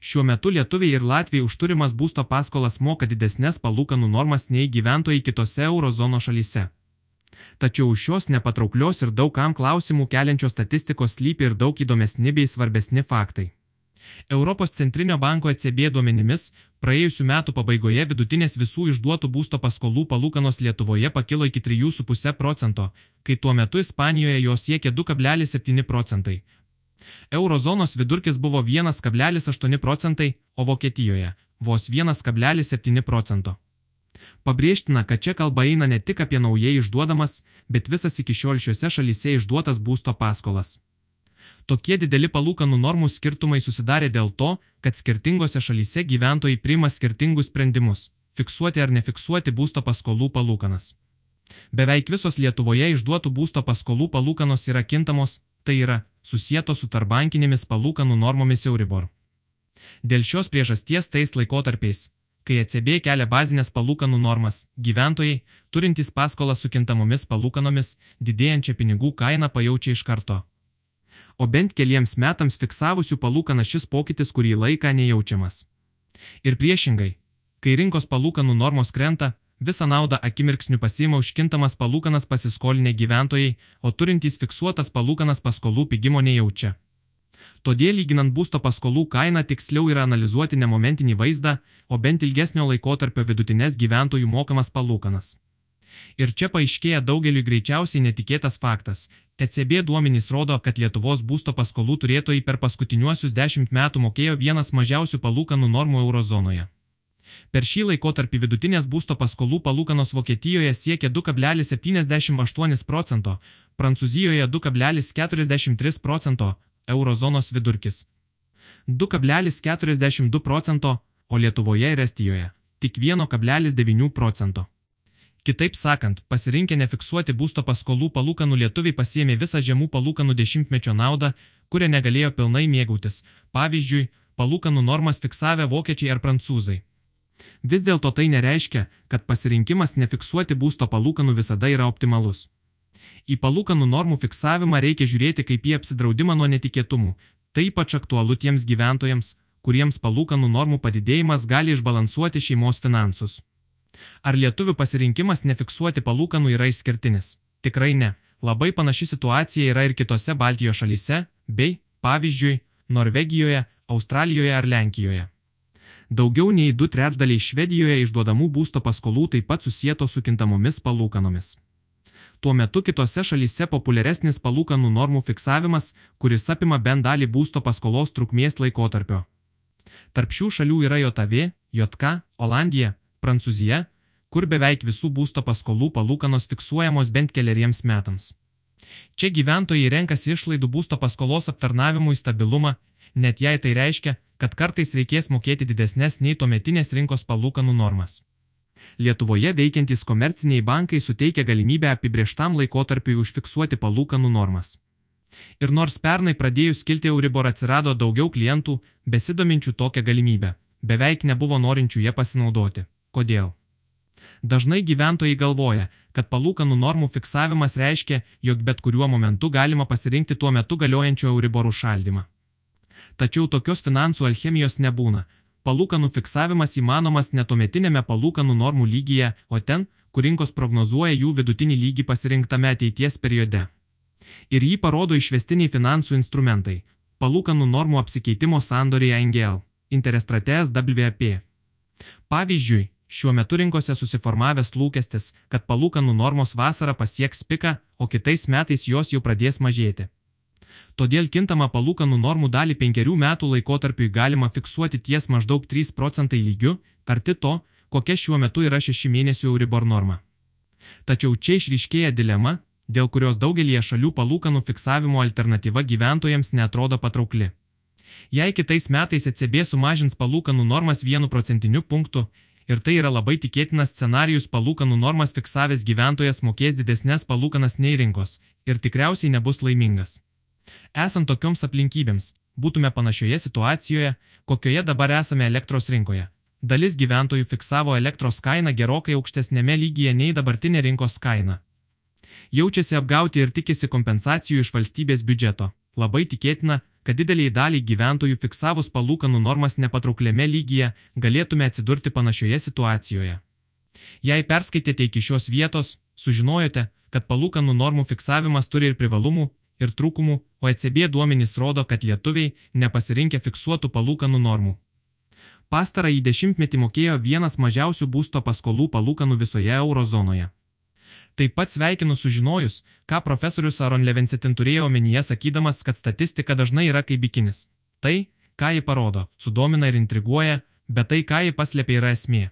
Šiuo metu lietuviai ir latviai už turimas būsto paskolas moka didesnės palūkanų normas nei gyventojai kitose eurozono šalyse. Tačiau už šios nepatrauklios ir daug kam klausimų keliančios statistikos slypi ir daug įdomesni bei svarbesni faktai. Europos centrinio banko ECB duomenimis, praėjusiu metu pabaigoje vidutinės visų išduotų būsto paskolų palūkanos Lietuvoje pakilo iki 3,5 procento, kai tuo metu Ispanijoje jos siekė 2,7 procentai, Eurozonos vidurkis buvo 1,8 procentai, o Vokietijoje vos 1,7 procento. Pabrėžtina, kad čia kalba eina ne tik apie naujai išduodamas, bet visas iki šiol šiuose šalyse išduotas būsto paskolas. Tokie dideli palūkanų normų skirtumai susidarė dėl to, kad skirtingose šalyse gyventojai priima skirtingus sprendimus - fiksuoti ar nefiksuoti būsto paskolų palūkanas. Beveik visos Lietuvoje išduotų būsto paskolų palūkanos yra kintamos, tai yra susijęto su tarbankinėmis palūkanų normomis Euribor. Dėl šios priežasties tais laikotarpiais, kai ECB kelia bazinės palūkanų normas, gyventojai, turintys paskolą su kintamomis palūkanomis, didėjančią pinigų kainą pajaučia iš karto. O bent keliems metams fiksavusių palūkaną šis pokytis kurį laiką nejaučiamas. Ir priešingai, kai rinkos palūkanų normos krenta, Visą naudą akimirksniu pasiima užkintamas palūkanas pasiskolinę gyventojai, o turintys fiksuotas palūkanas paskolų pigimo nejaučia. Todėl lyginant būsto paskolų kainą tiksliau yra analizuoti ne momentinį vaizdą, o bent ilgesnio laikotarpio vidutinės gyventojų mokamas palūkanas. Ir čia paaiškėja daugeliu greičiausiai netikėtas faktas. TCB duomenys rodo, kad Lietuvos būsto paskolų turėtojai per paskutiniuosius dešimt metų mokėjo vienas mažiausių palūkanų normų eurozonoje. Per šį laikotarpį vidutinės būsto paskolų palūkanos Vokietijoje siekia 2,78 procento, Prancūzijoje 2,43 procento, eurozonos vidurkis 2,42 procento, o Lietuvoje ir Estijoje tik 1,9 procento. Kitaip sakant, pasirinkę nefiksuoti būsto paskolų palūkanų lietuviai pasiemė visą žemų palūkanų dešimtmečio naudą, kurią negalėjo pilnai mėgautis, pavyzdžiui, palūkanų normas fiksavę vokiečiai ar prancūzai. Vis dėlto tai nereiškia, kad pasirinkimas nefiksuoti būsto palūkanų visada yra optimalus. Į palūkanų normų fiksavimą reikia žiūrėti kaip į apsidraudimą nuo netikėtumų. Tai ypač aktualu tiems gyventojams, kuriems palūkanų normų padidėjimas gali išbalansuoti šeimos finansus. Ar lietuvių pasirinkimas nefiksuoti palūkanų yra išskirtinis? Tikrai ne. Labai panaši situacija yra ir kitose Baltijos šalyse, bei, pavyzdžiui, Norvegijoje, Australijoje ar Lenkijoje. Daugiau nei du trečdaliai Švedijoje išduodamų būsto paskolų taip pat susijęto su kintamomis palūkanomis. Tuo metu kitose šalyse populiaresnis palūkanų normų fiksavimas, kuris apima bent dalį būsto paskolos trukmės laikotarpio. Tarp šių šalių yra JAV, JK, Olandija, Prancūzija, kur beveik visų būsto paskolų palūkanos fiksuojamos bent keliariems metams. Čia gyventojai renkasi išlaidų būsto paskolos aptarnavimui stabilumą, net jei tai reiškia, kad kartais reikės mokėti didesnės nei tuometinės rinkos palūkanų normas. Lietuvoje veikiantys komerciniai bankai suteikia galimybę apibrieštam laikotarpiui užfiksuoti palūkanų normas. Ir nors pernai pradėjus kilti Euribor atsirado daugiau klientų, besidominčių tokią galimybę, beveik nebuvo norinčių ją pasinaudoti. Kodėl? Dažnai gyventojai galvoja, kad palūkanų normų fiksavimas reiškia, jog bet kuriuo momentu galima pasirinkti tuo metu galiojančio Euriborų šaldymą. Tačiau tokios finansų alchemijos nebūna. Palūkanų fiksavimas įmanomas netometinėme palūkanų normų lygyje, o ten, kur rinkos prognozuoja jų vidutinį lygį pasirinktame ateities periode. Ir jį parodo išvestiniai finansų instrumentai - palūkanų normų apsikeitimo sandoriai NGL, Interestratės WP. Pavyzdžiui, šiuo metu rinkose susiformavęs lūkestis, kad palūkanų normos vasarą pasieks piką, o kitais metais jos jau pradės mažėti. Todėl kintamą palūkanų normų dalį penkerių metų laikotarpiui galima fiksuoti ties maždaug 3 procentai lygiu, arti to, kokia šiuo metu yra 6 mėnesių Euribor norma. Tačiau čia išryškėja dilema, dėl kurios daugelie šalių palūkanų fiksavimo alternatyva gyventojams netrodo patraukli. Jei kitais metais ECB sumažins palūkanų normas 1 procentiniu punktu, ir tai yra labai tikėtinas scenarius palūkanų normas fiksavęs gyventojas mokės didesnės palūkanas nei rinkos ir tikriausiai nebus laimingas. Esant tokioms aplinkybėms, būtume panašioje situacijoje, kokioje dabar esame elektros rinkoje. Dalis gyventojų fiksavo elektros kainą gerokai aukštesnėme lygyje nei dabartinė rinkos kaina. Jaučiasi apgauti ir tikisi kompensacijų iš valstybės biudžeto. Labai tikėtina, kad dideliai daliai gyventojų fiksavus palūkanų normas nepatraukliame lygyje galėtume atsidurti panašioje situacijoje. Jei perskaitėte iki šios vietos, sužinojote, kad palūkanų normų fiksavimas turi ir privalumų, ir trūkumų, o ECB duomenys rodo, kad lietuviai nepasirinkę fiksuotų palūkanų normų. Pastarąjį dešimtmetį mokėjo vienas mažiausių būsto paskolų palūkanų visoje eurozonoje. Taip pat sveikinu sužinojus, ką profesorius Aron Levensetin turėjo omenyje sakydamas, kad statistika dažnai yra kaip bikinis. Tai, ką ji parodo, sudomina ir intriguoja, bet tai, ką ji paslėpia, yra esmė.